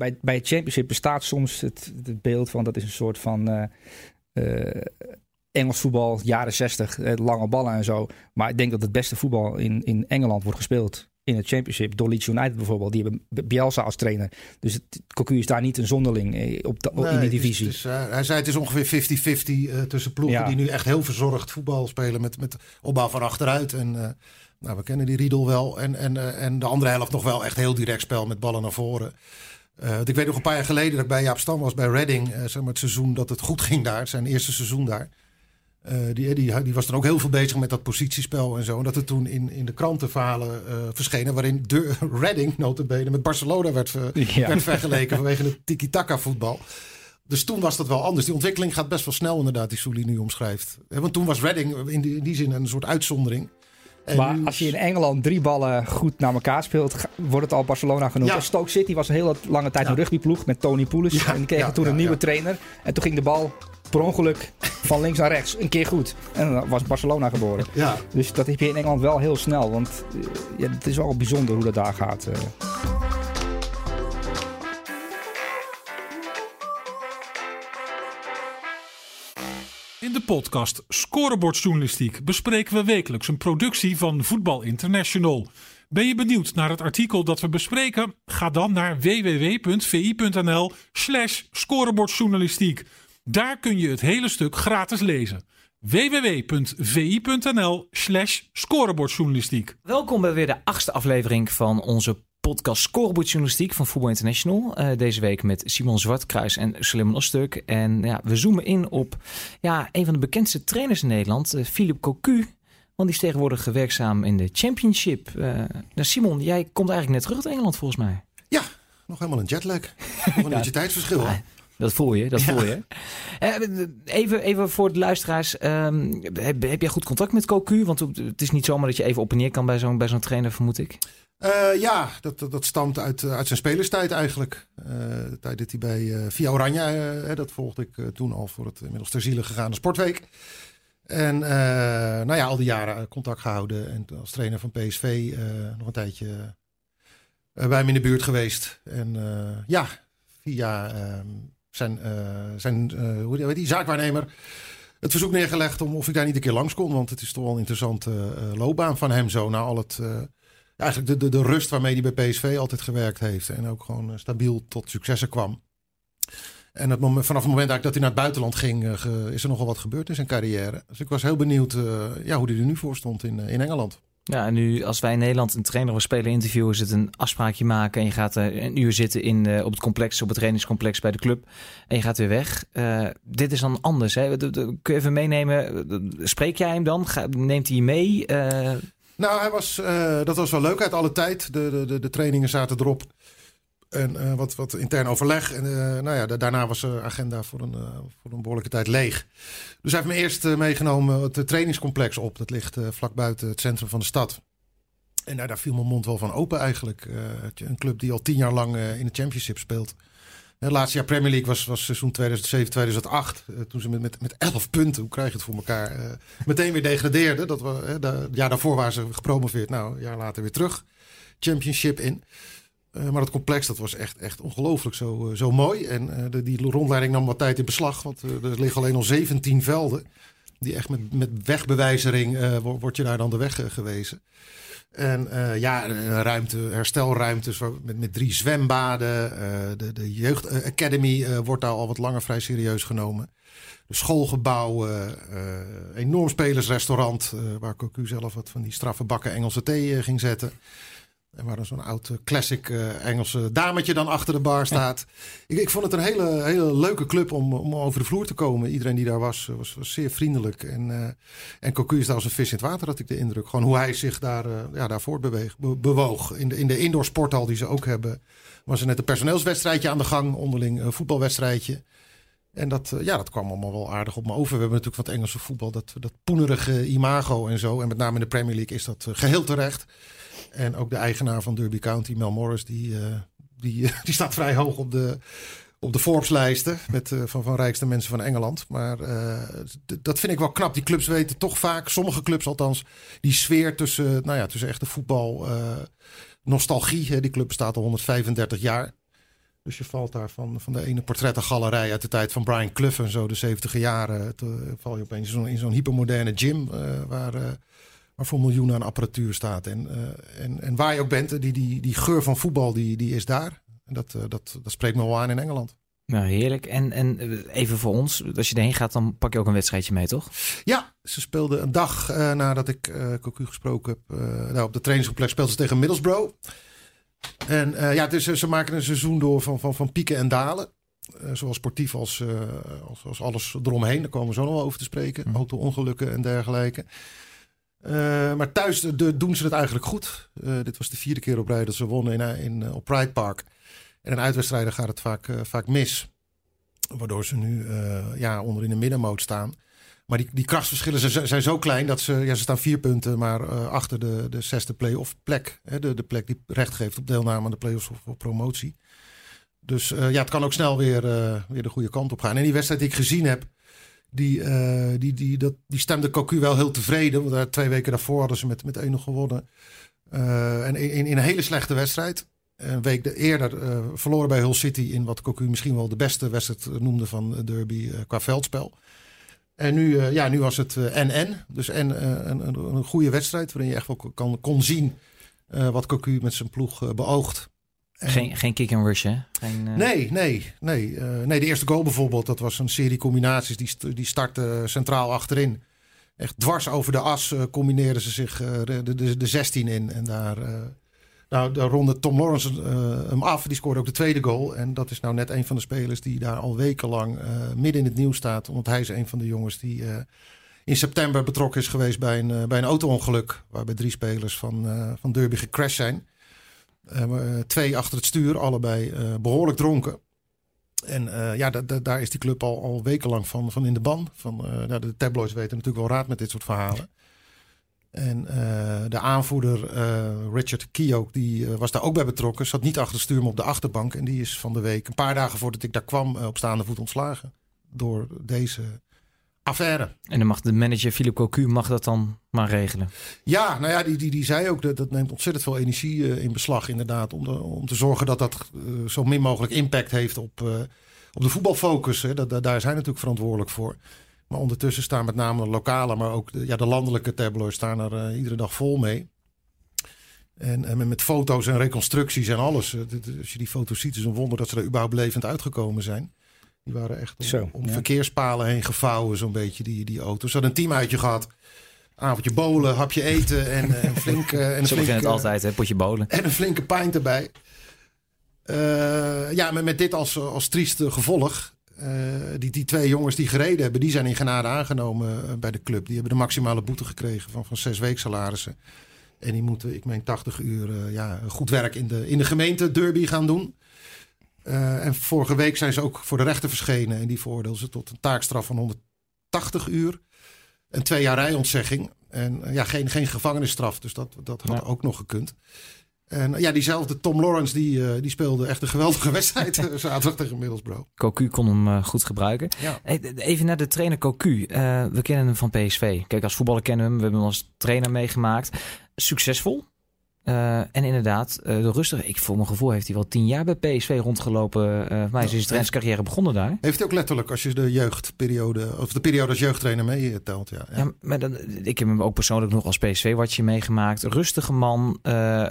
bij, bij het championship bestaat soms het, het beeld van dat is een soort van uh, uh, Engels voetbal, jaren 60, lange ballen en zo. Maar ik denk dat het beste voetbal in, in Engeland wordt gespeeld in het championship. Door Leeds United bijvoorbeeld, die hebben Bielsa als trainer. Dus het, Cocu is daar niet een zonderling eh, op de, in de divisie. Het is, het is, uh, hij zei het is ongeveer 50-50 uh, tussen ploegen ja. die nu echt heel verzorgd voetbal spelen met, met opbouw van achteruit. En uh, nou, we kennen die Riedel wel. En, en, en de andere helft nog wel echt heel direct spel met ballen naar voren. Uh, ik weet nog een paar jaar geleden dat ik bij Jaap Stam was bij Reading. Uh, zeg maar het seizoen dat het goed ging daar. Zijn eerste seizoen daar. Uh, die, die, die, was dan ook heel veel bezig met dat positiespel en zo. En dat het toen in, in de krantenverhalen verschenen... waarin de Reading, notabene, met Barcelona werd, ver, ja. werd vergeleken... vanwege het tiki-taka voetbal. Dus toen was dat wel anders. Die ontwikkeling gaat best wel snel inderdaad, die Souli nu omschrijft. Want toen was Reading in die, in die zin een soort uitzondering. Maar als je in Engeland drie ballen goed naar elkaar speelt, wordt het al Barcelona genoemd. Ja. Stoke City was een hele lange tijd ja. een rugbyploeg met Tony Poulis. Ja. En die kregen toen een nieuwe trainer. En toen ging de bal per ongeluk van links naar rechts een keer goed. En dan was Barcelona geboren. Ja. Dus dat heb je in Engeland wel heel snel. Want ja, het is wel bijzonder hoe dat daar gaat. Podcast Scorebordjournalistiek bespreken we wekelijks een productie van Voetbal International. Ben je benieuwd naar het artikel dat we bespreken? Ga dan naar www.vi.nl/slash scorebordjournalistiek. Daar kun je het hele stuk gratis lezen. www.vi.nl slash scorebordjournalistiek. Welkom bij weer de achtste aflevering van onze podcast Scorebordjournalistiek van Voetbal International. Uh, deze week met Simon Zwartkruis en Suleiman Ostuk. En ja, we zoomen in op ja, een van de bekendste trainers in Nederland, uh, Philip Cocu. Want die is tegenwoordig werkzaam in de Championship. Uh, nou Simon, jij komt eigenlijk net terug uit Engeland volgens mij. Ja, nog helemaal een jetlag. Nog een beetje tijdsverschil. Ja, dat voel je, dat voel je. Uh, even, even voor de luisteraars. Um, heb, heb jij goed contact met Cocu? Want het is niet zomaar dat je even op en neer kan bij zo'n bij zo'n trainer, vermoed ik. Uh, ja, dat, dat, dat, stamt uit, uit zijn spelerstijd eigenlijk. Uh, de tijd dat hij bij Via Oranje, dat volgde ik toen al voor het inmiddels ter ziele gegaane Sportweek. En nou ja, al die jaren contact gehouden. En als trainer van PSV nog een tijdje bij hem in de buurt geweest. En ja, via ehm, zijn, uh, zijn uh, hoe die, zaakwaarnemer het verzoek neergelegd om of ik daar niet een keer langs kon. Want het is toch wel een interessante uh, loopbaan van hem zo. Na al het, eigenlijk de, de, de rust waarmee hij bij PSV altijd gewerkt heeft. En ook gewoon stabiel tot successen kwam. En het vanaf het moment dat hij naar het buitenland ging, is er nogal wat gebeurd in zijn carrière. Dus ik was heel benieuwd ja, hoe hij er nu voor stond in, in Engeland. Ja, en nu als wij in Nederland een trainer of speler interviewen, is het een afspraakje maken en je gaat uh, een uur zitten in, uh, op het complex, op het trainingscomplex bij de club en je gaat weer weg. Uh, dit is dan anders. Hè? Kun je even meenemen? Spreek jij hem dan? Neemt hij mee? Nou, hij was, dat was wel leuk uit alle tijd. De, de, de trainingen zaten erop. En uh, wat, wat intern overleg. En uh, nou ja, daarna was de agenda voor een, uh, voor een behoorlijke tijd leeg. Dus hij heeft me eerst meegenomen het trainingscomplex op. Dat ligt vlak buiten het centrum van de stad. En daar viel mijn mond wel van open eigenlijk. een club die al tien jaar lang in de championship speelt. Het laatste jaar Premier League was, was seizoen 2007, 2008. toen ze met, met, met 11 punten, hoe krijg je het voor elkaar, meteen weer degradeerden. Dat we, het jaar daarvoor waren ze gepromoveerd. Nou, een jaar later weer terug. Championship in. Uh, maar het complex dat was echt, echt ongelooflijk zo, uh, zo mooi. En de, die rondleiding nam wat tijd in beslag. Want er liggen alleen al 17 velden. Die echt met, met wegbewijzering word je daar dan de weg gewezen. En ja, ruimte, herstelruimtes met, met drie zwembaden. de, de Jeugd Academy wordt daar al wat langer vrij serieus genomen. De schoolgebouw, enorm spelersrestaurant. waar Cocu zelf wat van die straffe bakken Engelse thee ging zetten. En waar dan zo'n oud eh, classic uh, Engelse dametje dan achter de bar staat. Ik, ik, vond het een hele, hele leuke club om, om over de vloer te komen. Iedereen die daar was, eh, was, was zeer vriendelijk. En, uh, en Cocu is daar als een vis in het water, had ik de indruk. Gewoon hoe hij zich daar, uh, ja, daar voortbeweeg, be, bewoog. In de, in de indoor sporthal die ze ook hebben, was er net een personeelswedstrijdje aan de gang. Onderling een voetbalwedstrijdje. En dat, ja, dat kwam allemaal wel aardig op me over. We hebben natuurlijk van het Engelse voetbal dat, dat poenerige imago en zo. En met name in de Premier League is dat geheel terecht. En ook de eigenaar van Derby County, Mel Morris, die, uh, die, die staat vrij hoog op de, op de Forbes-lijsten met, van, van rijkste mensen van Engeland. Maar dat vind ik wel knap. Die clubs weten toch vaak, sommige clubs althans, die sfeer tussen, nou ja, tussen echte voetbal, nostalgie. Die club bestaat al 135 jaar. Dus je valt daar van, van de ene portrettengalerij uit de tijd van Brian Clough en zo, de 70 jaren. Toen val je opeens in zo'n, hypermoderne gym waar, waar voor miljoenen aan apparatuur staat. En, en, en waar je ook bent, die, die, die geur van voetbal die, die is daar. En dat, dat, dat spreekt me wel aan in Engeland. Nou, heerlijk. En, en even voor ons, als je erheen gaat, dan pak je ook een wedstrijdje mee, toch? Ja, ze speelden een dag nadat ik uh, Cocu gesproken heb. Nou, op de trainingscomplex speelden ze tegen Middlesbrough. En ja, dus ze maken een seizoen door van, van, van pieken en dalen. zowel sportief als, als, als, alles eromheen. Daar komen we zo nog wel over te spreken. Mm. Auto-ongelukken en dergelijke. maar thuis de, doen ze het eigenlijk goed. dit was de vierde keer op rij dat ze wonnen in, in, op Pride Park. En in uitwedstrijden gaat het vaak, vaak mis. Waardoor ze nu ja, onder in de middenmoot staan. Maar die, die krachtsverschillen zijn, zo klein dat ze, ja, ze staan vier punten, maar uh, achter de, de zesde play-off plek. Hè, de, de plek die recht geeft op deelname aan de play-offs of, promotie. Dus uh, ja, het kan ook snel weer, uh, weer de goede kant op gaan. En die wedstrijd die ik gezien heb, die, die, die, dat, die stemde Cocu wel heel tevreden. Want twee weken daarvoor hadden ze met, met 1 gewonnen. en in, in, een hele slechte wedstrijd. Een week eerder verloren bij Hull City in wat Cocu misschien wel de beste wedstrijd noemde van Derby qua veldspel. En nu, uh, ja, nu was het NN. Uh, dus en, uh, een, een, een, goede wedstrijd waarin je echt wel kan, kon zien uh, wat Cocu met zijn ploeg beoogt. En... Geen, geen kick and rush, hè? Geen, Nee, nee, nee. nee, de eerste goal bijvoorbeeld, dat was een serie combinaties. Die, die startte centraal achterin. Echt dwars over de as combineerden ze zich de, de, de 16 in. En daar nou, daar ronde Tom Lawrence uh, hem af. Die scoorde ook de tweede goal. En dat is nou net een van de spelers die daar al wekenlang uh, midden in het nieuws staat. Omdat hij is een van de jongens die uh, in september betrokken is geweest bij een, bij een auto-ongeluk. Waarbij drie spelers van, van Derby gecrashed zijn. twee achter het stuur, allebei behoorlijk dronken. En ja, daar is die club al, al wekenlang van, van in de ban. Van, nou, de tabloids weten natuurlijk wel raad met dit soort verhalen. En uh, de aanvoerder uh, Richard Keogh, die uh, was daar ook bij betrokken. Zat niet achter het stuur, maar op de achterbank. En die is van de week, een paar dagen voordat ik daar kwam, op staande voet ontslagen. Door deze affaire. En dan mag de manager Philip Cocu mag dat dan maar regelen? Ja, nou ja, die, die, die zei ook dat dat neemt ontzettend veel energie in beslag inderdaad. Om, de, om te zorgen dat dat zo min mogelijk impact heeft op, op de voetbalfocus. Hè. Dat, daar zijn natuurlijk verantwoordelijk voor. Maar ondertussen staan met name de lokale, maar ook de, ja, de landelijke tabloids staan er uh, iedere dag vol mee. En, en, met foto's en reconstructies en alles. Eh, als je die foto's ziet, is een wonder dat ze er überhaupt levend uitgekomen zijn. Die waren echt om, Zo, om verkeerspalen heen gevouwen, zo'n beetje, die, die auto's. Ze hadden een teamuitje gehad. Avondje bolen, hapje eten en, en flink... en een flinke, het altijd, hè, potje bolen. En een flinke pint erbij. Uh, ja, met, met dit als, als trieste gevolg die, die twee jongens die gereden hebben, die zijn in genade aangenomen uh, bij de club. Die hebben de maximale boete gekregen van, van zes weeksalarissen. En die moeten, ik meen, 80 uur uh, ja, goed werk in de, in de gemeente Derby gaan doen. en vorige week zijn ze ook voor de rechter verschenen. En die veroordeelden ze tot een taakstraf van 180 uur. En twee jaar rijontzegging. En ja, geen, geen gevangenisstraf. Dus dat, dat had ja. ook nog gekund. En ja, diezelfde Tom Lawrence, die, uh, die speelde echt een geweldige wedstrijd uh, zaterdag tegen Middlesbrough. Cocu kon hem uh, goed gebruiken. Ja. Even naar de trainer Cocu. we kennen hem van PSV. Kijk, als voetballer kennen we hem. We hebben hem als trainer meegemaakt. Succesvol. Uh, en inderdaad, uh, de rustige. Ik voor mijn gevoel heeft hij wel tien jaar bij PSV rondgelopen. Uh, maar is zijn carrière begonnen daar. Heeft hij ook letterlijk als je de jeugdperiode of de periode als jeugdtrainer meetelt. Ja, ja. ja maar dan, ik heb hem ook persoonlijk nog als PSV-watje meegemaakt. Rustige man,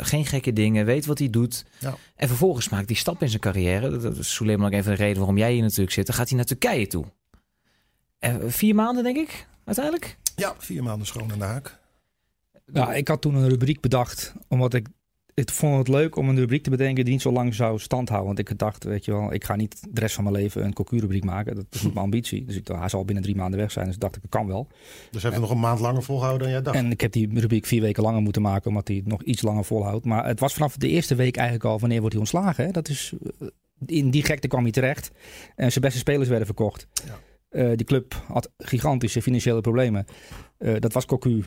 geen gekke dingen, weet wat hij doet. Ja. En vervolgens maakt die stap in zijn carrière. Dat is Suleiman ook even de reden waarom jij hier natuurlijk zit. Dan gaat hij naar Turkije toe. vier maanden, denk ik, uiteindelijk. Ja, vier maanden schoon in de haak. Nou, ik had toen een rubriek bedacht, omdat ik ik vond het leuk om een rubriek te bedenken die niet zo lang zou standhouden. Want ik dacht, weet je wel, ik ga niet de rest van mijn leven een cocu-rubriek maken. Dat is niet mijn ambitie. Dus ik dacht, hij zal binnen drie maanden weg zijn. Dus dacht ik, dat kan wel. Dus hebben we nog een maand langer volgehouden dan jij dacht? En ik heb die rubriek vier weken langer moeten maken, omdat hij nog iets langer volhoudt. Maar het was vanaf de eerste week eigenlijk al, wanneer wordt hij ontslagen? Hè? Dat is, eh, in die gekte kwam hij terecht. En zijn beste spelers werden verkocht. Ja. Uh, die club had gigantische financiële problemen. Uh, dat was Cocu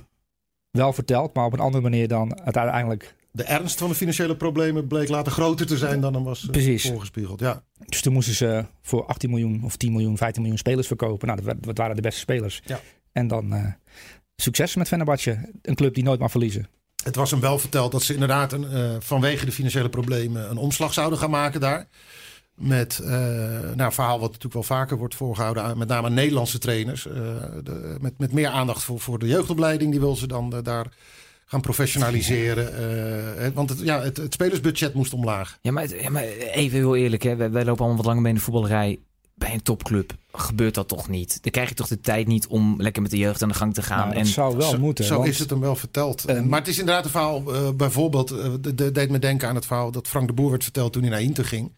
wel verteld, maar op een andere manier dan uiteindelijk. De ernst van de financiële problemen bleek later groter te zijn dan hem was Precies. voorgespiegeld. Ja. Dus toen moesten ze voor 18 miljoen of 10 miljoen, 15 miljoen spelers verkopen. Nou, dat waren de beste spelers. Ja. En dan uh, succes met Fenerbahce. Een club die nooit mag verliezen. Het was hem wel verteld dat ze inderdaad een, uh, vanwege de financiële problemen een omslag zouden gaan maken daar. Met uh, nou, een verhaal wat natuurlijk wel vaker wordt voorgehouden, met name aan Nederlandse trainers. Uh, de, met, met meer aandacht voor, voor de jeugdopleiding, die wil ze dan uh, daar gaan professionaliseren. want het, ja, het, het, spelersbudget moest omlaag. Ja, maar, ja, maar even heel eerlijk, hè? Wij, wij, lopen allemaal wat langer mee in de voetballerij. Bij een topclub gebeurt dat toch niet? Dan krijg je toch de tijd niet om lekker met de jeugd aan de gang te gaan. Nou, en zou wel zo, moeten. Zo want, is het hem wel verteld. Uh, maar het is inderdaad een verhaal, bijvoorbeeld, de, de, deed me denken aan het verhaal dat Frank de Boer werd verteld toen hij naar Inter ging.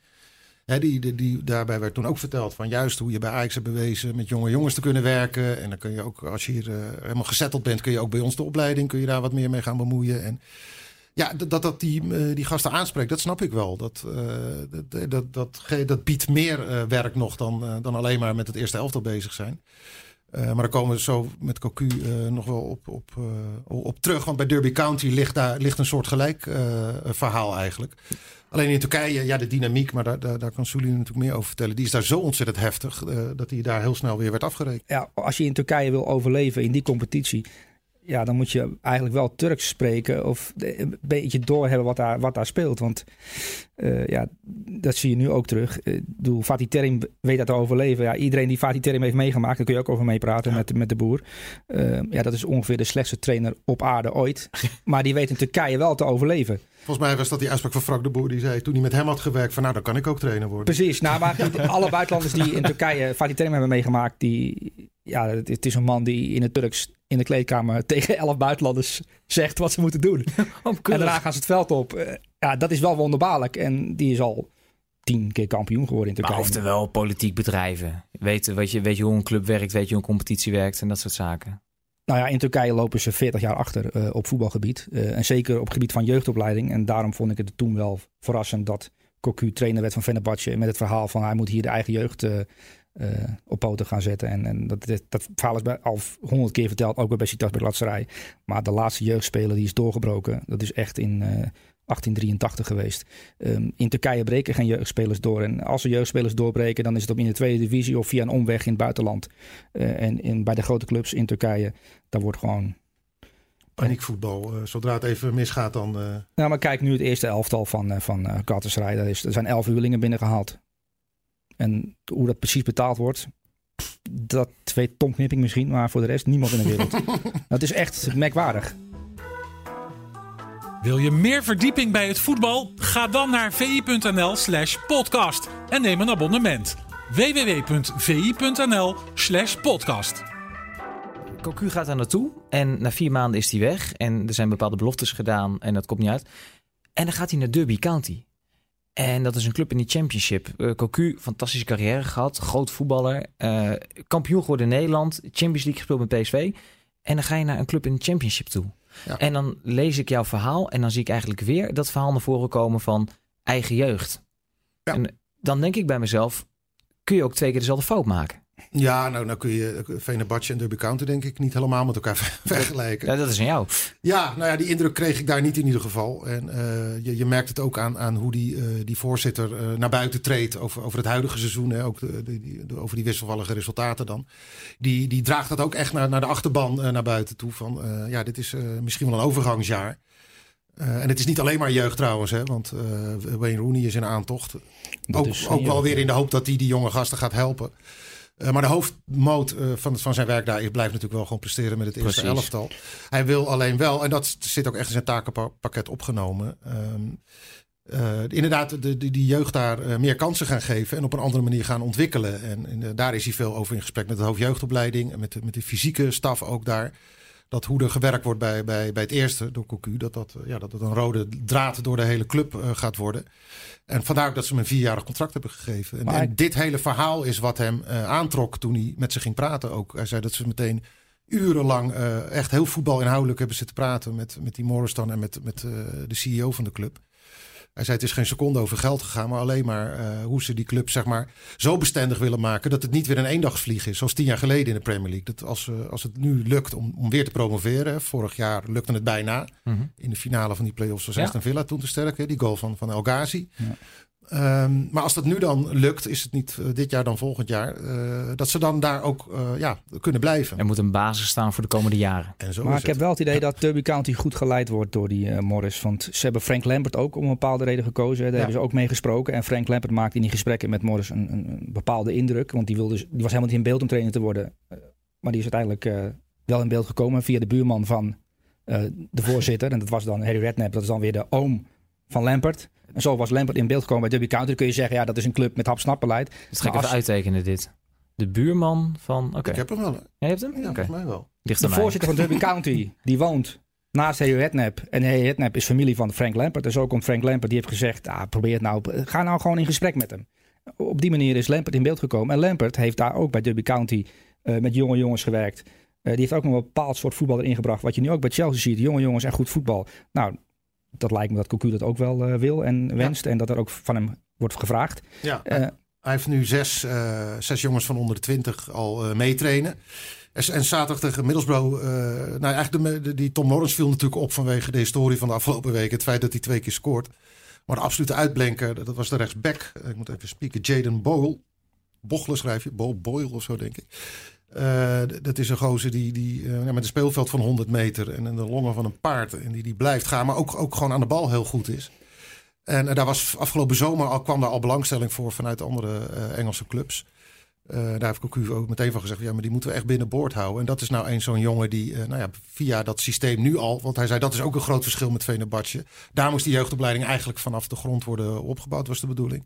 Die, daarbij werd toen ook verteld van juist hoe je bij Ajax bewezen met jonge jongens te kunnen werken. En dan kun je ook, als je hier uh, helemaal gezetteld bent, kun je ook bij ons de opleiding, kun je daar wat meer mee gaan bemoeien. En ja, dat dat die, uh, die gasten aanspreekt, dat snap ik wel. Dat, uh, dat, dat, dat, dat, biedt meer werk nog dan, dan alleen maar met het eerste elftal bezig zijn. maar daar komen we zo met Cocu nog wel op, op, op terug. Want bij Derby County ligt daar ligt een soort gelijk verhaal eigenlijk. Alleen in Turkije, ja, de dynamiek, maar daar, daar, kan Sully natuurlijk meer over vertellen. Die is daar zo ontzettend heftig uh, dat hij daar heel snel weer werd afgerekend. Ja, als je in Turkije wil overleven in die competitie, ja, dan moet je eigenlijk wel Turks spreken of een beetje doorhebben wat daar, wat daar speelt. Want uh, ja, dat zie je nu ook terug. Ik bedoel, Fatih Terim weet dat te overleven. Ja, iedereen die Fatih Terim heeft meegemaakt, daar kun je ook over meepraten ja. met, met de boer. Uh, ja, dat is ongeveer de slechtste trainer op aarde ooit. maar die weet in Turkije wel te overleven. Volgens mij was dat die uitspraak van Frank de Boer. Die zei toen hij met hem had gewerkt van nou, dan kan ik ook trainer worden. Precies. Nou, maar alle buitenlanders die in Turkije Fatih Terim hebben meegemaakt, die, ja, het is een man die in het Turks in de kleedkamer tegen elf buitenlanders zegt wat ze moeten doen. en daarna gaan ze het veld op. Ja, dat is wel wonderbaarlijk. En die is al tien keer kampioen geworden in Turkije. Maar oftewel politiek bedrijven. Weet, weet, je, weet je hoe een club werkt, weet je hoe een competitie werkt en dat soort zaken. Nou ja, in Turkije lopen ze 40 jaar achter uh, op voetbalgebied. Uh, en zeker op het gebied van jeugdopleiding. En daarom vond ik het toen wel verrassend dat Cocu trainer werd van Fenerbahce. Met het verhaal van hij moet hier de eigen jeugd uh, op poten gaan zetten. En, en dat, dat, dat, verhaal is bij, al honderd keer verteld, ook bij Besiktas bij Latserij. Maar de laatste jeugdspeler die is doorgebroken. Dat is echt in 1883 geweest. Um, in Turkije breken geen jeugdspelers door. En als er jeugdspelers doorbreken, dan is het op in de tweede divisie of via een omweg in het buitenland. Uh, en in, bij de grote clubs in Turkije, daar wordt gewoon. Paniekvoetbal. Uh, zodra het even misgaat, dan. Uh... Nou, maar kijk nu het eerste elftal van, uh, van Galatasaray. Daar, is, er zijn elf huurlingen binnengehaald. En hoe dat precies betaald wordt, dat weet Tom Knipping misschien, maar voor de rest niemand in de wereld. dat is echt merkwaardig. Wil je meer verdieping bij het voetbal? Ga dan naar vi.nl/slash podcast en neem een abonnement. www.vi.nl/slash podcast. Cocu gaat daar naartoe en na vier maanden is hij weg. En er zijn bepaalde beloftes gedaan en dat komt niet uit. En dan gaat hij naar Derby County. En dat is een club in de Championship. Uh, Cocu, fantastische carrière gehad, groot voetballer. Uh, kampioen geworden in Nederland, Champions League gespeeld met PSV. En dan ga je naar een club in de Championship toe. Ja. En dan lees ik jouw verhaal en dan zie ik eigenlijk weer dat verhaal naar voren komen van eigen jeugd. Ja. En dan denk ik bij mezelf, kun je ook twee keer dezelfde fout maken? Ja, nou, nou kun je Venebatje en Derby County denk ik niet helemaal met elkaar vergelijken. Ja, dat is aan jou. Ja, nou ja, die indruk kreeg ik daar niet in ieder geval. En uh, je, je merkt het ook aan, aan hoe die, uh, die voorzitter uh, naar buiten treedt over, over het huidige seizoen. Hè, ook de, de, de, over die wisselvallige resultaten dan. Die, die draagt dat ook echt naar, naar de achterban naar buiten toe. Van ja, dit is misschien wel een overgangsjaar. Uh, en het is niet alleen maar jeugd trouwens, hè, want uh, Wayne Rooney is in aantocht. Dat ook, ook wel weer in de hoop dat hij die jonge gasten gaat helpen. Uh, maar de hoofdmoot uh, van, van zijn werk daar is, blijft natuurlijk wel gewoon presteren met het eerste Precies. elftal. Hij wil alleen wel, en dat zit ook echt in zijn takenpakket opgenomen. Um, uh, inderdaad, de, de, die jeugd daar meer kansen gaan geven en op een andere manier gaan ontwikkelen. En, en daar is hij veel over in gesprek met de hoofdjeugdopleiding en met de, met de fysieke staf ook daar dat hoe er gewerkt wordt bij, bij, bij het eerste door Cocu, dat dat, ja, dat het een rode draad door de hele club uh, gaat worden. En vandaar ook dat ze hem een vierjarig contract hebben gegeven. En, en dit hele verhaal is wat hem uh, aantrok toen hij met ze ging praten ook. Hij zei dat ze meteen urenlang uh, echt heel voetbalinhoudelijk hebben zitten praten met, met die Morris dan en met, met de CEO van de club. Hij zei het is geen seconde over geld gegaan, maar alleen maar uh, hoe ze die club zeg maar, zo bestendig willen maken dat het niet weer een eendagsvlieg is, zoals tien jaar geleden in de Premier League. Dat als, uh, als het nu lukt om, om weer te promoveren, vorig jaar lukte het bijna mm -hmm. in de finale van die play-offs was Aston ja. Villa toen te sterk, hè, die goal van, van El Ghazi. Ja. Ehm, maar als dat nu dan lukt, is het niet eh, dit jaar dan volgend jaar, eh, dat ze dan daar ook eh, ja, kunnen blijven. Er moet een basis staan voor de komende jaren. En zo Maar ik heb wel het idee dat Derby County goed geleid wordt door die Morris. Want ze hebben Frank Lampert ook om een bepaalde reden gekozen. Daar Ja. hebben ze ook mee gesproken. En Frank Lampert maakte in die gesprekken met Morris een, een, een bepaalde indruk. Want die, wilde, die was helemaal niet in beeld om trainer te worden. Maar die is uiteindelijk eh, wel in beeld gekomen via de buurman van eh, de voorzitter. En dat was dan Harry Redknapp. Dat is dan weer de oom van Lampert. En zo was Lampert in beeld gekomen bij Derby County. Dan kun je zeggen, ja, dat is een club met hap-snap-beleid. Dus ga ik even als- uittekenen dit. De buurman van... Oké, Ik heb hem wel. Ja, je hebt hem? Ja, Oké, volgens mij wel. dicht De voorzitter van Derby County, die woont naast Harry Redknapp. En Harry Redknapp is familie van Frank Lampert. En zo komt Frank Lampert, die heeft gezegd, ah, probeer het nou, ga nou gewoon in gesprek met hem. Op die manier is Lampert in beeld gekomen. En Lampert heeft daar ook bij Derby County eh, met jonge jongens gewerkt. Eh, die heeft ook nog een bepaald soort voetbal erin gebracht. Wat je nu ook bij Chelsea ziet, jonge jongens en goed voetbal. Nou, dat lijkt me dat Cocu dat ook wel eh, wil en wenst. En dat er ook van hem wordt gevraagd. Ja, Eh, hij heeft nu zes, eh, zes jongens van onder de twintig al meetrainen. En, en zaterdag tegen Middlesbrough, nou eigenlijk de, de- die Tom Lawrence viel natuurlijk op vanwege de historie van de afgelopen weken. Het feit dat hij twee keer scoort. Maar de absolute uitblenker, dat was de rechtsback. Ik moet even spieken, Jaden Boyle. Bochelen schrijf je, Bo Boyle of zo denk ik. Eh, dat is een gozer die, die eh, ja, met een speelveld van 100 meter en de longen van een paard. En die, die blijft gaan, maar ook, ook gewoon aan de bal heel goed is. En daar was afgelopen zomer al, kwam daar al belangstelling voor vanuit andere eh, Engelse clubs. Daar heeft Cocu ook meteen van gezegd, ja, maar die moeten we echt binnenboord houden. En dat is nou een zo'n jongen die, nou ja, via dat systeem nu al, want hij zei dat is ook een groot verschil met Venerbahce. Daar moest die jeugdopleiding eigenlijk vanaf de grond worden opgebouwd, was de bedoeling.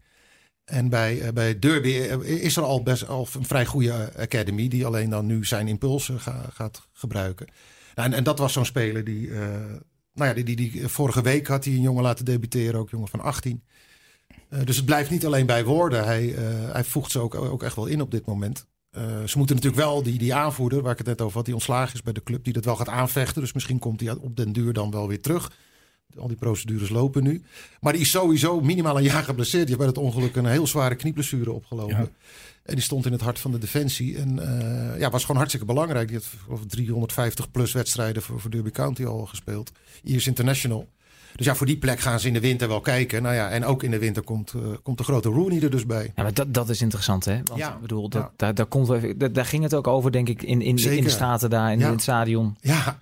En bij, eh, bij Derby eh, is er al best al een vrij goede eh, academy, die alleen dan nu zijn impulsen ga- gaat gebruiken. Nou, en, dat was zo'n speler die, nou ja, die, die, die vorige week had hij een jongen laten debuteren, ook jongen van 18. Eh, dus het blijft niet alleen bij woorden. Hij, hij voegt ze ook, ook echt wel in op dit moment. Ze moeten natuurlijk wel die, die aanvoerder, waar ik het net over had, die ontslagen is bij de club, die dat wel gaat aanvechten. Dus misschien komt hij op den duur dan wel weer terug. Al die procedures lopen nu. Maar die is sowieso minimaal een jaar geblesseerd. Die heeft bij het ongeluk een heel zware knieblessure opgelopen. Ja. En die stond in het hart van de defensie. En eh, ja, was gewoon hartstikke belangrijk. Die had geloof ik, 350 plus wedstrijden voor, voor Derby County al gespeeld. Ier's International. Dus ja, voor die plek gaan ze in de winter wel kijken. Nou ja, en ook in de winter komt, eh, komt de grote Rooney er dus bij. Ja, maar dat, dat is interessant, hè? Want Ja. ik bedoel, dat, Ja. daar, daar, komt, daar, daar ging het ook over, denk ik, in, in, in de. Staten daar, in, Ja. in het stadion. Ja,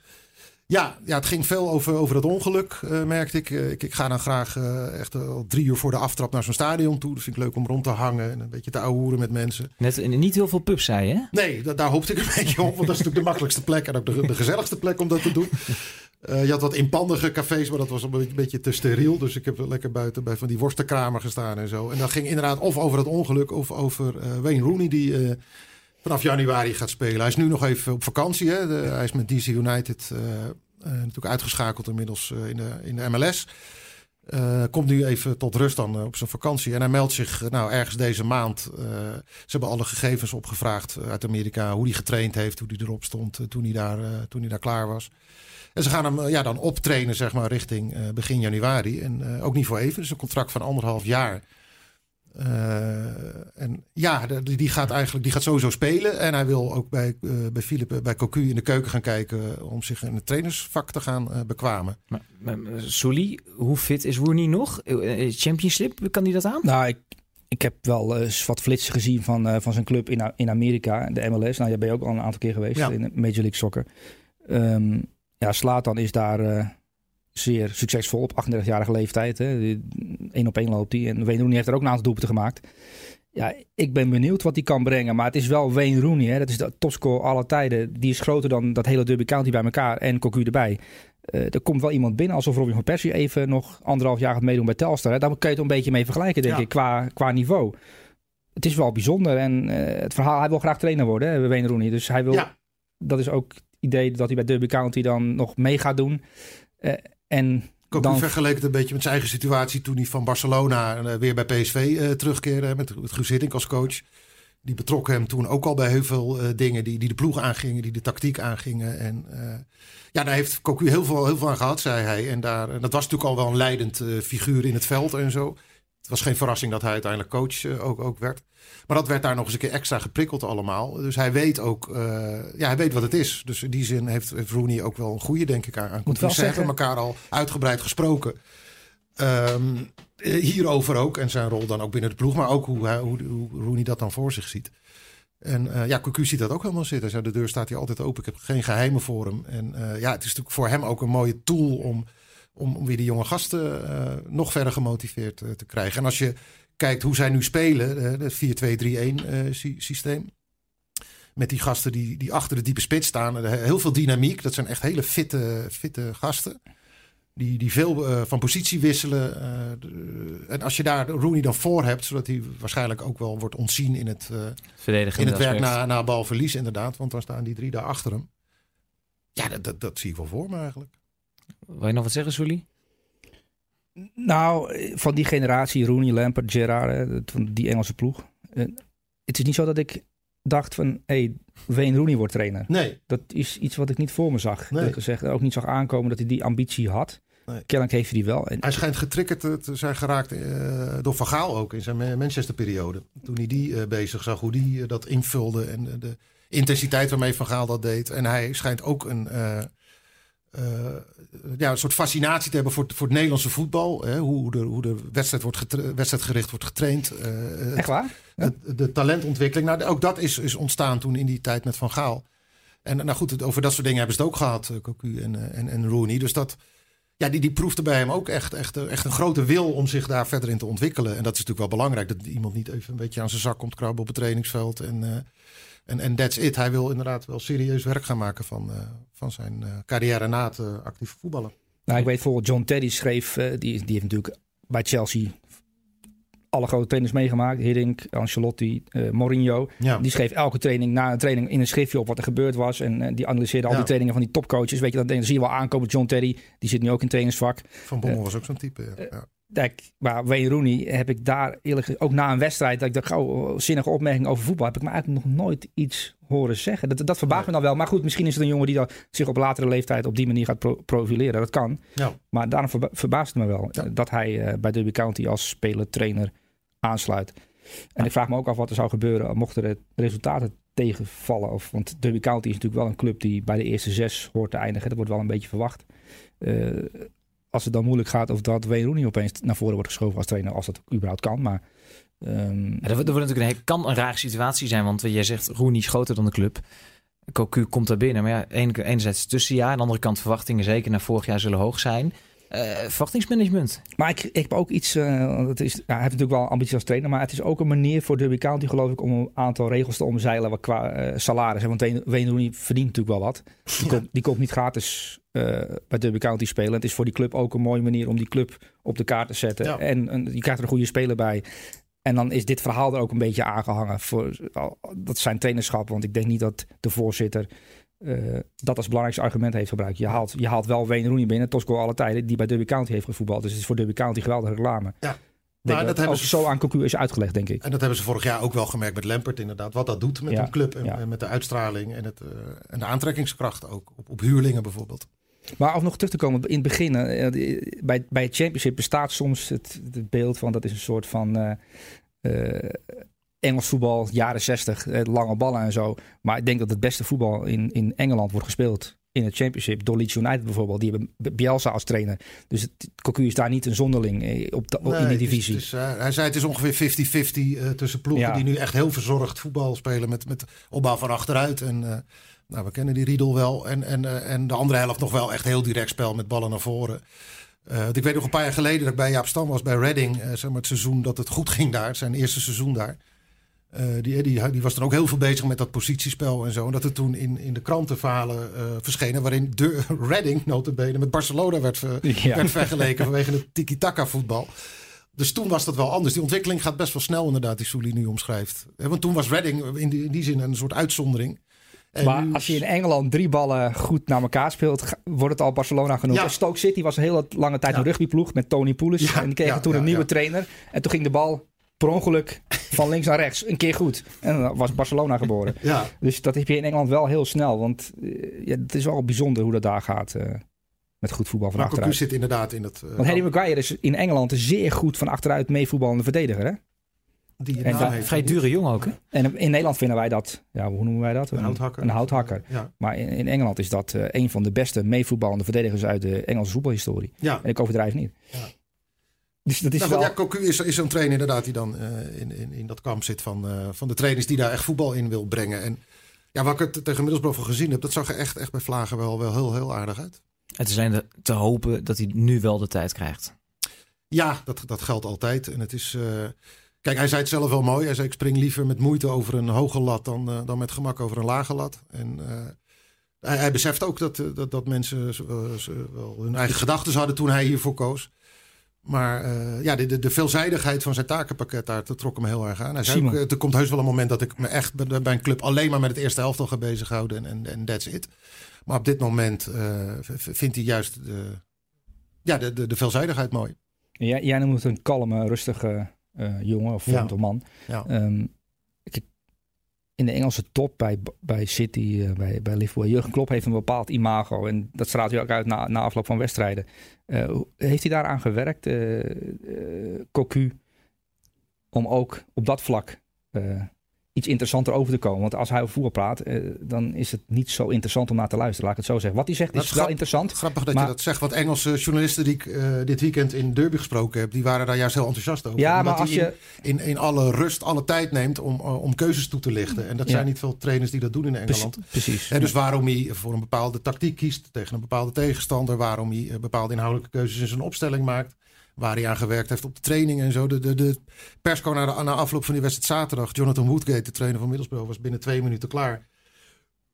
ja, ja het ging veel over, over dat ongeluk, eh, merkte ik. Eh, ik. Ik ga dan graag eh, echt al drie uur voor de aftrap naar zo'n stadion toe. Dat vind ik leuk om rond te hangen en een beetje te ouwehoeren met mensen. Net, niet heel veel pubs, zei je? Nee, da- daar hoopte ik een beetje op. Want dat is natuurlijk de makkelijkste plek en ook de, de gezelligste plek om dat te doen. Je had wat inpandige cafés, maar dat was een beetje, een beetje te steriel. Dus ik heb lekker buiten bij van die worstenkramer gestaan en zo. En dat ging inderdaad of over het ongeluk of over Wayne Rooney die vanaf januari gaat spelen. Hij is nu nog even op vakantie. Hè? De- hij is met DC United eh, natuurlijk uitgeschakeld inmiddels eh, in, de, in de MLS. Komt nu even tot rust dan op zijn vakantie. En hij meldt zich nou ergens deze maand. ze hebben alle gegevens opgevraagd uit Amerika. Hoe hij getraind heeft, hoe hij erop stond toen, hij daar, toen hij daar klaar was. En ze gaan hem ja, dan optrainen zeg maar, richting begin januari. En ook niet voor even. Dus een contract van anderhalf jaar. Eh, en ja, die, die gaat eigenlijk die gaat sowieso spelen. En hij wil ook bij, eh bij Philip, eh, bij Cocu in de keuken gaan kijken. om zich in het trainersvak te gaan eh, bekwamen. Maar, Sully, hoe fit is Rooney nog? Championship, kan die dat aan? Nou, ik, ik heb wel eens wat flitsen gezien van, eh, van zijn club in, in Amerika, de MLS. Nou, jij ben je ook al een aantal keer geweest Ja. in de Major League Soccer. Ehm ja, Slatan is daar eh, zeer succesvol op 38-jarige leeftijd. Eén op één loopt hij. En Wayne Rooney heeft er ook een aantal doelpunten gemaakt. Ja, ik ben benieuwd wat hij kan brengen. Maar het is wel Wayne Rooney. Hè? Dat is de topscore alle tijden. Die is groter dan dat hele Derby County bij elkaar. En Cocu erbij. Eh, er komt wel iemand binnen. Alsof Robin van Persie even nog anderhalf jaar gaat meedoen bij Telstar. Hè? Daar kun je het een beetje mee vergelijken, denk Ja. ik. Qua, qua niveau. Het is wel bijzonder. En eh, het verhaal, hij wil graag trainer worden, hè, Wayne Rooney. Dus hij wil, Ja. dat is ook het idee dat hij bij Derby County dan nog mee gaat doen. Eh, en Cocu Dan- vergeleek het een beetje met zijn eigen situatie toen hij van Barcelona eh, weer bij PSV eh, terugkeerde. Met, met Guus als coach. Die betrok hem toen ook al bij heel veel eh, dingen die, die de ploeg aangingen, die de tactiek aangingen. En ja, daar heeft Cocu heel veel, heel veel aan gehad, zei hij. En, daar, en dat was natuurlijk al wel een leidend figuur in het veld en zo. Het was geen verrassing dat hij uiteindelijk coach eh, ook, ook werd. Maar dat werd daar nog eens een keer extra geprikkeld allemaal. Dus hij weet ook, eh, ja, hij weet wat het is. Dus in die zin heeft, heeft Rooney ook wel een goede, denk ik, aan. aan Moet wel zeggen- elkaar al uitgebreid gesproken. Ehm, eh, hierover ook. En zijn rol dan ook binnen de ploeg. Maar ook hoe, hoe, hoe Rooney dat dan voor zich ziet. En uh, ja, Cocu ziet dat ook helemaal zitten. Zo, de deur staat hier altijd open. Ik heb geen geheimen voor hem. En uh, ja, het is natuurlijk voor hem ook een mooie tool om, om, om weer die jonge gasten uh, nog verder gemotiveerd te krijgen. En als je kijkt hoe zij nu spelen, het 4-2-3-1 systeem. Met die gasten die, die achter de diepe spits staan. Heel veel dynamiek. Dat zijn echt hele fitte, fitte gasten. Die, die veel uh, van positie wisselen. Uh, de, en als je daar Rooney dan voor hebt, zodat hij waarschijnlijk ook wel wordt ontzien in het, uh, Verdedigen in het werk na, na balverlies, inderdaad. Want dan staan die drie daar achter hem. Ja, dat, dat, dat zie ik wel voor me eigenlijk. Wil je nog wat zeggen, Sully? Nou, van die generatie, Rooney, Lampard, Gerrard, van die Engelse ploeg. Het is niet zo dat ik dacht van, hé, hey, Wayne Rooney wordt trainer. Nee. Dat is iets wat ik niet voor me zag. Nee. Gezegd, ook niet zag aankomen dat hij die ambitie had. Nee. Kennelijk heeft hij die wel. En Hij schijnt getriggerd te, te zijn geraakt uh, door Van Gaal ook in zijn Manchester-periode. Toen hij die uh, bezig zag, hoe die uh, dat invulde en de intensiteit waarmee Van Gaal dat deed. En hij schijnt ook een, ja, een soort fascinatie te hebben voor, voor het Nederlandse voetbal. Hè? Hoe, de, hoe de wedstrijd wordt getra- wedstrijdgericht wordt getraind. Echt waar? Ja. De, de, talentontwikkeling. Nou, ook dat is, is ontstaan toen in die tijd met Van Gaal. En nou goed, over dat soort dingen hebben ze het ook gehad, Cocu en, en, en Rooney. Dus dat, ja, die, die proefde bij hem ook echt, echt, echt een grote wil om zich daar verder in te ontwikkelen. En dat is natuurlijk wel belangrijk, dat iemand niet even een beetje aan zijn zak komt krabben op het trainingsveld. En, uh, en, en that's it. Hij wil inderdaad wel serieus werk gaan maken van, uh, van zijn uh, carrière na het actieve voetballen. Nou, ik weet bijvoorbeeld, John Teddy schreef, die, die heeft natuurlijk bij Chelsea alle grote trainers meegemaakt. Hiddink, Ancelotti, uh, Mourinho. Ja. Die schreef elke training na een training in een schriftje op wat er gebeurd was. En uh, die analyseerde al die trainingen van die topcoaches. Weet je, dan, dan zie je wel aankomen. John Terry, die zit nu ook in trainingsvak. Van Bommel was ook zo'n type. Ja. Kijk, maar Wayne Rooney heb ik daar eerlijk ook na een wedstrijd, dat ik dacht, gauw zinnige opmerking over voetbal, heb ik me eigenlijk nog nooit iets horen zeggen. Dat, dat verbaast me dan wel. Maar goed, misschien is het een jongen die dan zich op latere leeftijd op die manier gaat pro profileren. Dat kan. Ja. Maar daarom verba verbaast het me wel Ja. dat hij uh, bij Derby County als speler, trainer aansluit. En ik vraag me ook af wat er zou gebeuren mochten de resultaten tegenvallen. Of, want Derby County is natuurlijk wel een club die bij de eerste zes hoort te eindigen. Dat wordt wel een beetje verwacht. Uh, als het dan moeilijk gaat of dat Wayne Rooney opeens naar voren wordt geschoven als trainer, als dat überhaupt kan. Maar, ja, dat, wordt natuurlijk een, kan een rare situatie zijn, want jij zegt Rooney is groter dan de club. Cocu komt daar binnen, maar ja, enerzijds tussenjaar, aan de andere kant verwachtingen zeker naar vorig jaar zullen hoog zijn. Uh, verwachtingsmanagement. Maar ik, ik heb ook iets. Uh, dat is, hij heeft natuurlijk wel ambities als trainer. Maar het is ook een manier voor Derby County, geloof ik, om een aantal regels te omzeilen wat qua uh, salaris. Want Wayne Rooney verdient natuurlijk wel wat. Die, komt, die komt niet gratis bij Derby County spelen. Het is voor die club ook een mooie manier om die club op de kaart te zetten. Ja. En, en je krijgt er een goede speler bij. En dan is dit verhaal er ook een beetje aangehangen. Voor, dat zijn trainerschap. Want ik denk niet dat de voorzitter. Uh, dat als belangrijkste argument heeft gebruikt. Je haalt, je haalt wel Wayne Rooney binnen, Tosco alle tijden, die bij Derby County heeft gevoetbald. Dus het is voor Derby County geweldige reclame. Ja. Maar dat, dat hebben ze- zo aan Cocu is uitgelegd, denk ik. En dat hebben ze vorig jaar ook wel gemerkt met Lampert inderdaad. Wat dat doet met Ja, een club en, ja. en met de uitstraling en, het, uh, en de aantrekkingskracht ook. Op, op huurlingen bijvoorbeeld. Maar om nog terug te komen in het begin. Uh, bij, bij het championship bestaat soms het, het beeld van dat is een soort van... Uh, Engels voetbal, jaren 60, lange ballen en zo. Maar ik denk dat het beste voetbal in, in Engeland wordt gespeeld in het championship. Door Leeds United bijvoorbeeld. Die hebben Bielsa als trainer. Dus het, Cocu is daar niet een zonderling eh, op, de, Nee, in die het is- divisie. het is, uh, hij zei het is ongeveer 50-50 uh, tussen ploegen Ja. die nu echt heel verzorgd voetbal spelen met, met opbouw van achteruit. En uh, nou, we kennen die Riedel wel. En, en, en de andere helft nog wel echt heel direct spel met ballen naar voren. Uh, ik weet nog een paar jaar geleden dat ik bij Jaap Stam was bij Reading. Uh, zeg maar het seizoen dat het goed ging daar. Zijn eerste seizoen daar. Uh, die, die, die was dan ook heel veel bezig met dat positiespel en zo. En dat er toen in, in de krantenverhalen uh, verschenen... waarin de Reading notabene met Barcelona werd, ver, Ja. werd vergeleken... vanwege het tiki-taka voetbal. Dus toen was dat wel anders. Die ontwikkeling gaat best wel snel inderdaad, die Souli nu omschrijft. Eh, Want toen was Reading in die, in die zin een soort uitzondering. En Maar nu- als je in Engeland drie ballen goed naar elkaar speelt, wordt het al Barcelona genoemd. Ja. Stoke City was een hele lange tijd Ja. een rugbyploeg met Tony Poulis. Ja, En die kregen toen een nieuwe trainer. En toen ging de bal per ongeluk van links naar rechts een keer goed. En dan was Barcelona geboren. Ja, Dus dat heb je in Engeland wel heel snel. Want eh, ja, het is wel bijzonder hoe dat daar gaat eh, met goed voetbal van maar achteruit. zit inderdaad in het... uh, Want Harry Maguire is in Engeland een zeer goed van achteruit meevoetballende verdediger. Hè? die en dat- Vrij dure jongen ook, hè? En in Nederland vinden wij dat, ja, hoe noemen wij dat? Een houthakker. Een houthakker. Ja, Maar in, in Engeland is dat eh, een van de beste meevoetballende verdedigers uit de Engelse voetbalhistorie. ja. En ik overdrijf niet. Dus dat is Nou, wel... ja, Cocu is, is zo'n trainer inderdaad die dan eh, in, in, in dat kamp zit van, eh, van de trainers die daar echt voetbal in wil brengen. En ja, wat ik het tegen Middelsbrough van gezien heb, dat zag er echt, echt bij Vlagen wel, wel heel, heel aardig uit. Het is alleen te hopen dat hij nu wel de tijd krijgt. Ja, dat, dat geldt altijd. En het is. eh, kijk, hij zei het zelf wel mooi. Hij zei: Ik spring liever met moeite over een hoge lat dan, eh, dan met gemak over een lage lat. En eh, hij, hij beseft ook dat, dat, dat mensen wel hun eigen gedachten hadden toen hij hiervoor koos. Maar eh, ja, de, de, de veelzijdigheid van zijn takenpakket daar dat trok hem heel erg aan. Hij zei ook, eh, er komt heus wel een moment dat ik me echt bij, een club alleen maar met het eerste helftal ga bezighouden. En, en, en that's it. Maar op dit moment eh, vindt hij juist de, ja, de, de, de veelzijdigheid mooi. Jij, jij noemt het een kalme, rustige jongen of Ja. of man. Ja. Ehm, in de Engelse top bij, bij City, eh, bij, bij Liverpool, Jurgen Klopp heeft een bepaald imago. En dat straalt hij ook uit na, na afloop van wedstrijden. Eh, heeft hij daaraan gewerkt, eh, Cocu, om ook op dat vlak iets interessanter over te komen? Want als hij over voetbal praat, eh, dan is het niet zo interessant om naar te luisteren. Laat ik het zo zeggen. Wat hij zegt Dat is wel interessant. Grappig dat Maar- je dat zegt. Want Engelse journalisten die ik eh, dit weekend in Derby gesproken heb, die waren daar juist heel enthousiast over. Ja, Omdat maar als hij je... in, in, in alle rust, alle tijd neemt om, eh, om keuzes toe te lichten. En dat Ja. zijn niet veel trainers die dat doen in Engeland. Precies. En dus waarom hij voor een bepaalde tactiek kiest tegen een bepaalde tegenstander. Waarom hij bepaalde inhoudelijke keuzes in zijn opstelling maakt. Waar hij aan gewerkt heeft op de training en zo. De, de, de persco na, de, na afloop van die wedstrijd zaterdag. Jonathan Woodgate, de trainer van Middlesbrough, was binnen twee minuten klaar.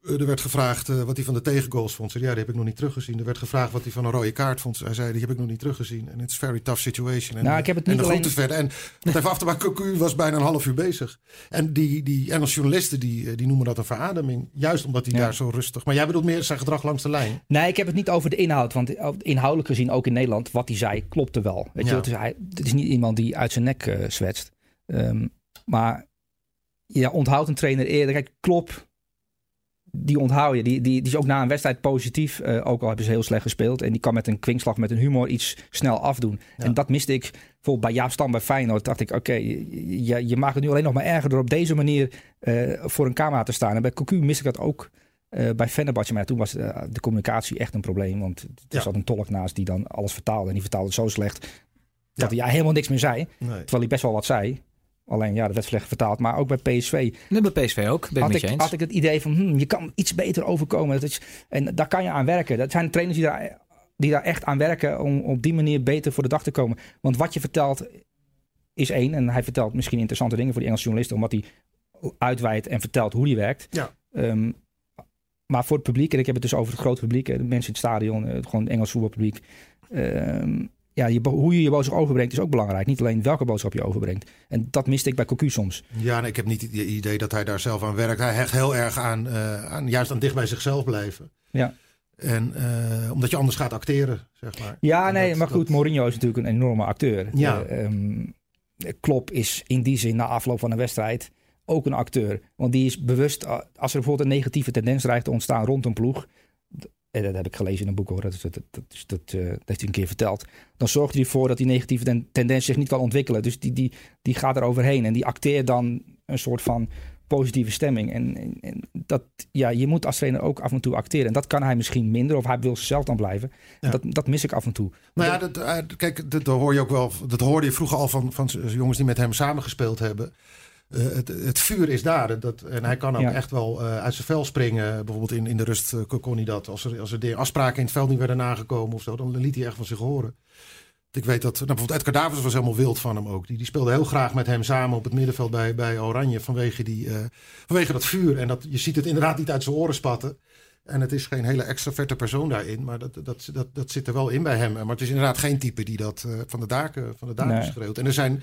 Eh, Er werd gevraagd eh, wat hij van de tegengoals vond. Zei, ja, die heb ik nog niet teruggezien. Er werd gevraagd wat hij van een rode kaart vond. Hij zei, die heb ik nog niet teruggezien. En it's a very tough situation. En, Nou, ik heb het en niet alleen- verder. En wat even af te maken, Cocu was bijna een half uur bezig. En die, die Engelse journalisten die, eh, die noemen dat een verademing. Juist omdat hij Ja. daar zo rustig... Maar jij bedoelt meer zijn gedrag langs de lijn. Nee, ik heb het niet over de inhoud. Want inhoudelijk gezien, ook in Nederland, wat hij zei, klopte wel. Weet je, Ja. het, is, hij, het is niet iemand die uit zijn nek zwetst. Ehm, maar ja, onthoudt een trainer eerder. Kijk, Klop, die onthoud je. Die, die, die is ook na een wedstrijd positief. eh, ook al hebben ze heel slecht gespeeld. En die kan met een kwinkslag, met een humor iets snel afdoen. Ja. En dat miste ik bijvoorbeeld bij Jaap Stam bij Feyenoord. dacht ik, oké, je, je, je maakt het nu alleen nog maar erger... door op deze manier eh, voor een camera te staan. En bij Cocu miste ik dat ook eh, bij Fenerbahce. Maar toen was de communicatie echt een probleem. Want er Ja. zat een tolk naast die dan alles vertaalde. En die vertaalde het zo slecht dat Ja. hij ja, helemaal niks meer zei. Nee. Terwijl hij best wel wat zei. Alleen ja, dat werd slecht vertaald. Maar ook bij PSV Dat bij PSV ook, ben had ik, eens. had ik het idee van hm, je kan iets beter overkomen. Dat is, en daar kan je aan werken. Dat zijn trainers die daar, die daar echt aan werken om op die manier beter voor de dag te komen. Want wat je vertelt is één. En hij vertelt misschien interessante dingen voor die Engelse journalisten. Omdat hij uitweidt en vertelt hoe hij werkt. Ja. Ehm, maar voor het publiek, en ik heb het dus over het grote publiek, de mensen in het stadion, eh, gewoon het Engels voetbalpubliek. Ehm, ja, je, hoe je je boodschap overbrengt is ook belangrijk. Niet alleen welke boodschap je overbrengt. En dat miste ik bij Cocu soms. Ja, ik heb niet het idee dat hij daar zelf aan werkt. Hij hecht heel erg aan, eh, aan juist aan dicht bij zichzelf blijven. Ja. En eh, omdat je anders gaat acteren, zeg maar. Ja, En nee, dat- maar goed, dat- Mourinho is natuurlijk een enorme acteur. Ja. Eh, ehm, Klopp is in die zin na afloop van een wedstrijd ook een acteur. Want die is bewust, als er bijvoorbeeld een negatieve tendens dreigt te ontstaan rond een ploeg. En dat heb ik gelezen in een boek hoor, dat, dat, dat, dat, eh, dat heeft hij een keer verteld. Dan zorgt hij ervoor dat die negatieve ten- tendens zich niet kan ontwikkelen. Dus die, die, die gaat er overheen en die acteert dan een soort van positieve stemming. En, en, en dat, ja, je moet als trainer ook af en toe acteren. En dat kan hij misschien minder, of hij wil zichzelf dan blijven. En Ja. Dat, dat mis ik af en toe. Nou ja, dat, eh, kijk, dat, dat hoor je ook wel. Dat hoorde je vroeger al van, van jongens die met hem samengespeeld hebben. Eh, het, het vuur is daar. Dat- en hij kan ook Ja. echt wel eh, uit zijn vel springen. Bijvoorbeeld in, in de rust eh, kon hij dat. Als er, als er de afspraken in het veld niet werden nagekomen of zo, dan liet hij echt van zich horen. Ik weet dat, nou, bijvoorbeeld Edgar Davids was helemaal wild van hem ook. Die, die speelde heel graag met hem samen op het middenveld bij, bij Oranje vanwege, die, vanwege dat vuur. En dat, je ziet het inderdaad niet uit zijn oren spatten. En het is geen hele extraverte persoon daarin, maar dat, dat, dat, dat zit er wel in bij hem. Maar het is inderdaad geen type die dat van de daken, van de daken Nee. schreeuwt. En er zijn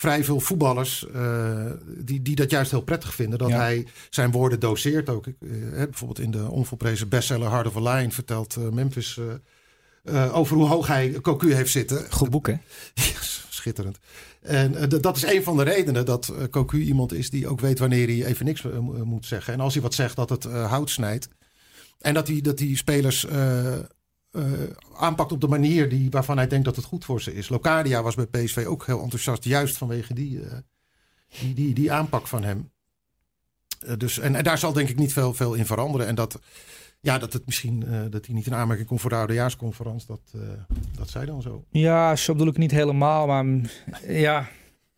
vrij veel voetballers eh, die, die dat juist heel prettig vinden. Dat Ja. hij zijn woorden doseert ook. Ik, eh, bijvoorbeeld in de onvolprezen bestseller Hard of a Lion vertelt eh, Memphis over hoe hoog hij Cocu heeft zitten. Goed boek, hè? Schitterend. En dat is een van de redenen dat Cocu iemand is die ook weet wanneer hij even niks mo- moet zeggen. En als hij wat zegt, dat het hout snijdt. En dat hij, dat hij spelers eh, eh, aanpakt op de manier die, waarvan hij denkt dat het goed voor ze is. Locadia was bij PSV ook heel enthousiast, juist vanwege die, eh, die, die, die aanpak van hem. Eh, dus, en, en daar zal denk ik niet veel, veel in veranderen. En dat, ja, dat het misschien eh, dat hij niet in aanmerking komt voor de oudejaarsconferentie. Dat, uh, dat zei dan zo. Ja, zo bedoel ik niet helemaal, maar mm, ja.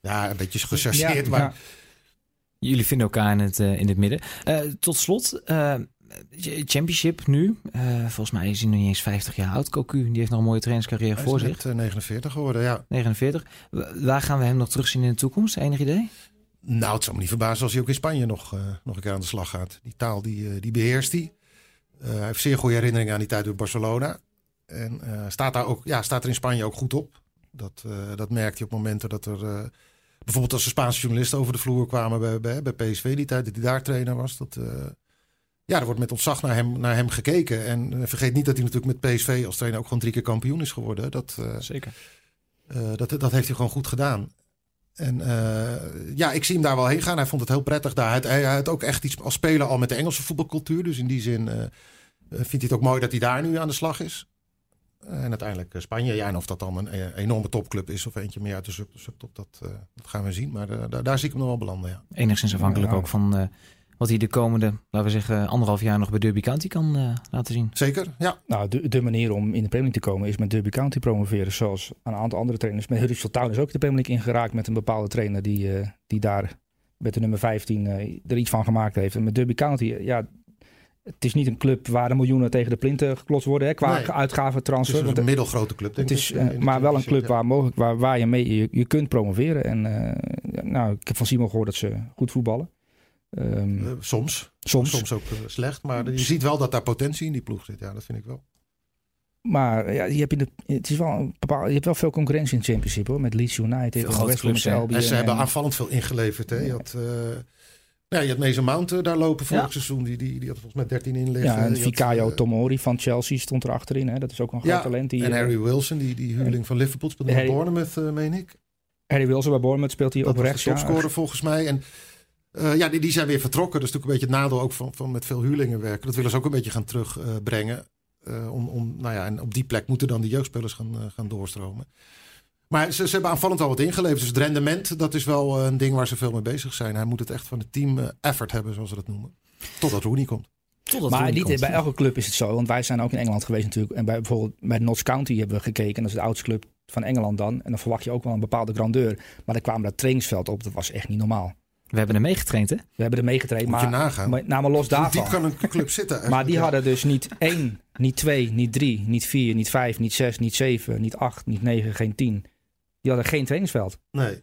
Ja, een beetje gechargeerd, ja, maar... Ja. Jullie vinden elkaar in het, uh, in het midden. tot slot, championship nu. volgens mij is hij nog niet eens 50 jaar oud, Cocu. Die heeft nog een mooie trainingscarrière hij voor zich. 49 geworden, ja. 49. Waar gaan we hem nog terugzien in de toekomst? Enig idee? Nou, het zou me niet verbazen als hij ook in Spanje nog, nog een keer aan de slag gaat. Die taal, die, die beheerst hij. Hij heeft zeer goede herinneringen aan die tijd door Barcelona. En staat, daar ook, ja, staat er in Spanje ook goed op. Dat, dat merkte je op momenten dat er... bijvoorbeeld als de Spaanse journalisten over de vloer kwamen bij, bij, bij PSV, die tijd dat hij daar trainer was. Dat, ja, er wordt met ontzag naar hem, naar hem gekeken. En vergeet niet dat hij natuurlijk met PSV als trainer ook gewoon drie keer kampioen is geworden. Dat, Zeker. dat, dat heeft hij gewoon goed gedaan. En uh, ja, ik zie hem daar wel heen gaan. Hij vond het heel prettig daar. Hij, hij had ook echt iets als speler al met de Engelse voetbalcultuur. Dus in die zin uh, vindt hij het ook mooi dat hij daar nu aan de slag is. En uiteindelijk Spanje. Ja, en of dat dan een enorme topclub is of eentje meer uit de subtop, dat, uh, dat gaan we zien. Maar daar, daar zie ik hem nog wel belanden, ja. Enigszins afhankelijk ja. ook van wat hij de komende, laten we zeggen, anderhalf jaar nog bij Derby County kan uh, laten zien. Zeker, ja. Nou, de, de, manier om in de Premier League te komen is met Derby County promoveren. Zoals een aantal andere trainers. Met Huddersfield Town is ook de Premier League ingeraakt met een bepaalde trainer die, uh, die daar met de nummer 15 uh, er iets van gemaakt heeft. En met Derby County, ja, het is niet een club waar de miljoenen tegen de plinten geklost worden hè, qua nee. uitgaven, transfer. Het is een middelgrote club, denk het is, ik. maar wel een club waar, mogelijk, waar, waar je mee je, je kunt promoveren. En nou, ik heb van Simon gehoord dat ze goed voetballen. Um, uh, soms. soms. Soms ook uh, slecht. Maar je ziet wel dat daar potentie in die ploeg zit. Ja, dat vind ik wel. Maar ja, je hebt, in de, het is wel een je hebt wel veel concurrentie in het championship hoor. Met Leeds United veel en West Albion. En ze hebben aanvallend veel ingeleverd. Hè. Je had... Uh, ja, je had Mason Mount daar lopen vorig ja. seizoen. Die, die, die had volgens mij 13 in liggen. Ja, en Fikayo uh, Tomori van Chelsea stond er achterin. Hè. Dat is ook een groot ja, talent. Die, en Harry Wilson, die, die huurling van Liverpool, speelde bij Bournemouth, uh, meen ik. Harry Wilson bij Bournemouth speelt hij op rechts. Dat topscorer ja. volgens mij. En uh, ja, die, die zijn weer vertrokken. Dat is natuurlijk een beetje het nadeel ook van, van met veel huurlingen werken. Dat willen ze ook een beetje gaan terugbrengen. Uh, om, om, nou ja, en op die plek moeten dan de jeugdspelers gaan, uh, gaan doorstromen. Maar ze, ze hebben aanvallend al wat ingeleverd. Dus het rendement, dat is wel een ding waar ze veel mee bezig zijn. Hij moet het echt van het team effort hebben, zoals ze dat noemen. Totdat Rooney komt. Totdat maar niet komt. bij elke club is het zo. Want wij zijn ook in Engeland geweest natuurlijk. En bij bijvoorbeeld bij Notts County hebben we gekeken. Dat is de oudste club van Engeland dan. En dan verwacht je ook wel een bepaalde grandeur. Maar dan kwam dat trainingsveld op. Dat was echt niet normaal. We hebben er meegetraind, hè? We hebben er meegetraind. Moet maar, je nagaan. Maar, nou, maar los daarvan. Hoe diep kan een club zitten? maar die ja. hadden dus niet één, niet twee, niet drie, niet vier, niet vijf, niet zes, niet zeven, niet acht, niet negen, geen tien. Die hadden geen trainingsveld. Nee.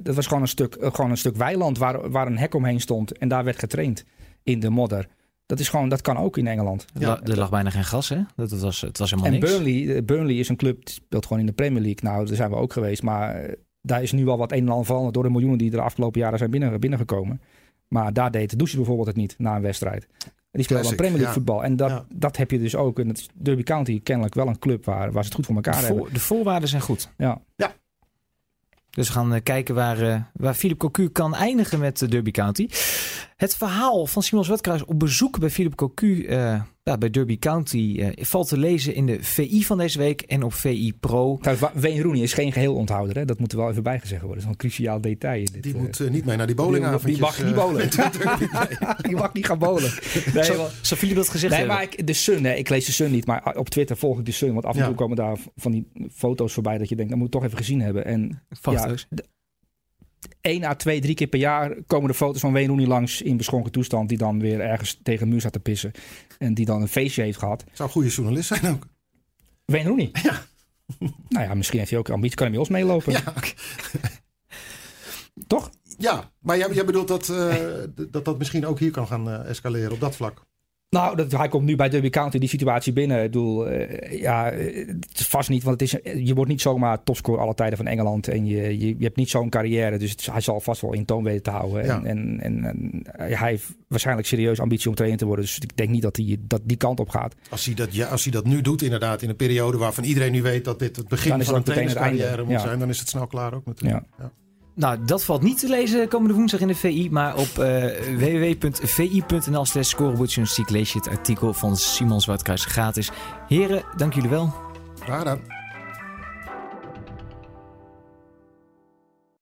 Dat was gewoon een stuk, gewoon een stuk weiland waar, waar een hek omheen stond. En daar werd getraind in de modder. Dat, is gewoon, dat kan ook in Engeland. Ja, er lag bijna geen gas, hè? Dat, dat was, het was helemaal en niks. Burnley, Burnley is een club, die speelt gewoon in de Premier League. Nou, daar zijn we ook geweest. Maar daar is nu wel wat een en ander veranderd door de miljoenen die er de afgelopen jaren zijn binnen, binnengekomen. Maar daar deed de douche bijvoorbeeld het niet na een wedstrijd. En die speelde dan Premier League ja. voetbal. En dat, ja. dat heb je dus ook. En het is Derby County kennelijk wel een club waar, waar ze het goed voor elkaar de hebben. De voorwaarden zijn goed. Ja. ja. Dus we gaan uh, kijken waar, uh, waar Philip Cocu kan eindigen met uh, Derby County. Het verhaal van Simon Zwartkruis op bezoek bij Philip Cocu ja, bij Derby County valt te lezen in de VI van deze week en op VI Pro. Wayne Rooney is geen geheel onthouder, hè? dat moet er wel even bijgezegd worden. Dat is een cruciaal detail. Dit, die moet niet mee naar die bowlingavond. Die, die mag niet bowlen. die mag niet gaan bowlen. Nee, zo, zo Philip dat gezegd nee, hebben. maar ik, de Sun, hè, ik lees de Sun niet, maar op Twitter volg ik de Sun. Want af en toe ja. komen daar van die foto's voorbij dat je denkt, dat moet ik toch even gezien hebben. En, Foto's? Ja, één à twee, drie keer per jaar komen de foto's van Wayne Rooney langs in beschonken toestand. Die dan weer ergens tegen een muur staat te pissen. En die dan een feestje heeft gehad. Zou een goede journalist zijn ook. Wayne Rooney? Ja. Nou ja, misschien heeft hij ook ambitie. Kan hij met ons meelopen? Ja. Toch? Ja, maar jij, jij bedoelt dat, uh, dat dat misschien ook hier kan gaan uh, escaleren op dat vlak? Nou, dat, hij komt nu bij Derby County die situatie binnen. Ik bedoel, uh, ja, het is vast niet, want het is, je wordt niet zomaar topscorer alle tijden van Engeland. En je, je, je hebt niet zo'n carrière, dus hij zal vast wel in toon weten te houden. Ja. En, en, en, hij heeft waarschijnlijk serieus ambitie om trainer te worden. Dus ik denk niet dat hij dat die kant op gaat. Als hij dat, ja, als hij dat nu doet, inderdaad, in een periode waarvan iedereen nu weet dat dit het begin van een trainerscarrière moet ja. zijn, dan is het snel klaar ook natuurlijk. Ja. Nou, dat valt niet te lezen komende woensdag in de VI. Maar op uh, www.vi.nl slash lees je het artikel van Simon Zwartkruis gratis. Heren, dank jullie wel. Graag.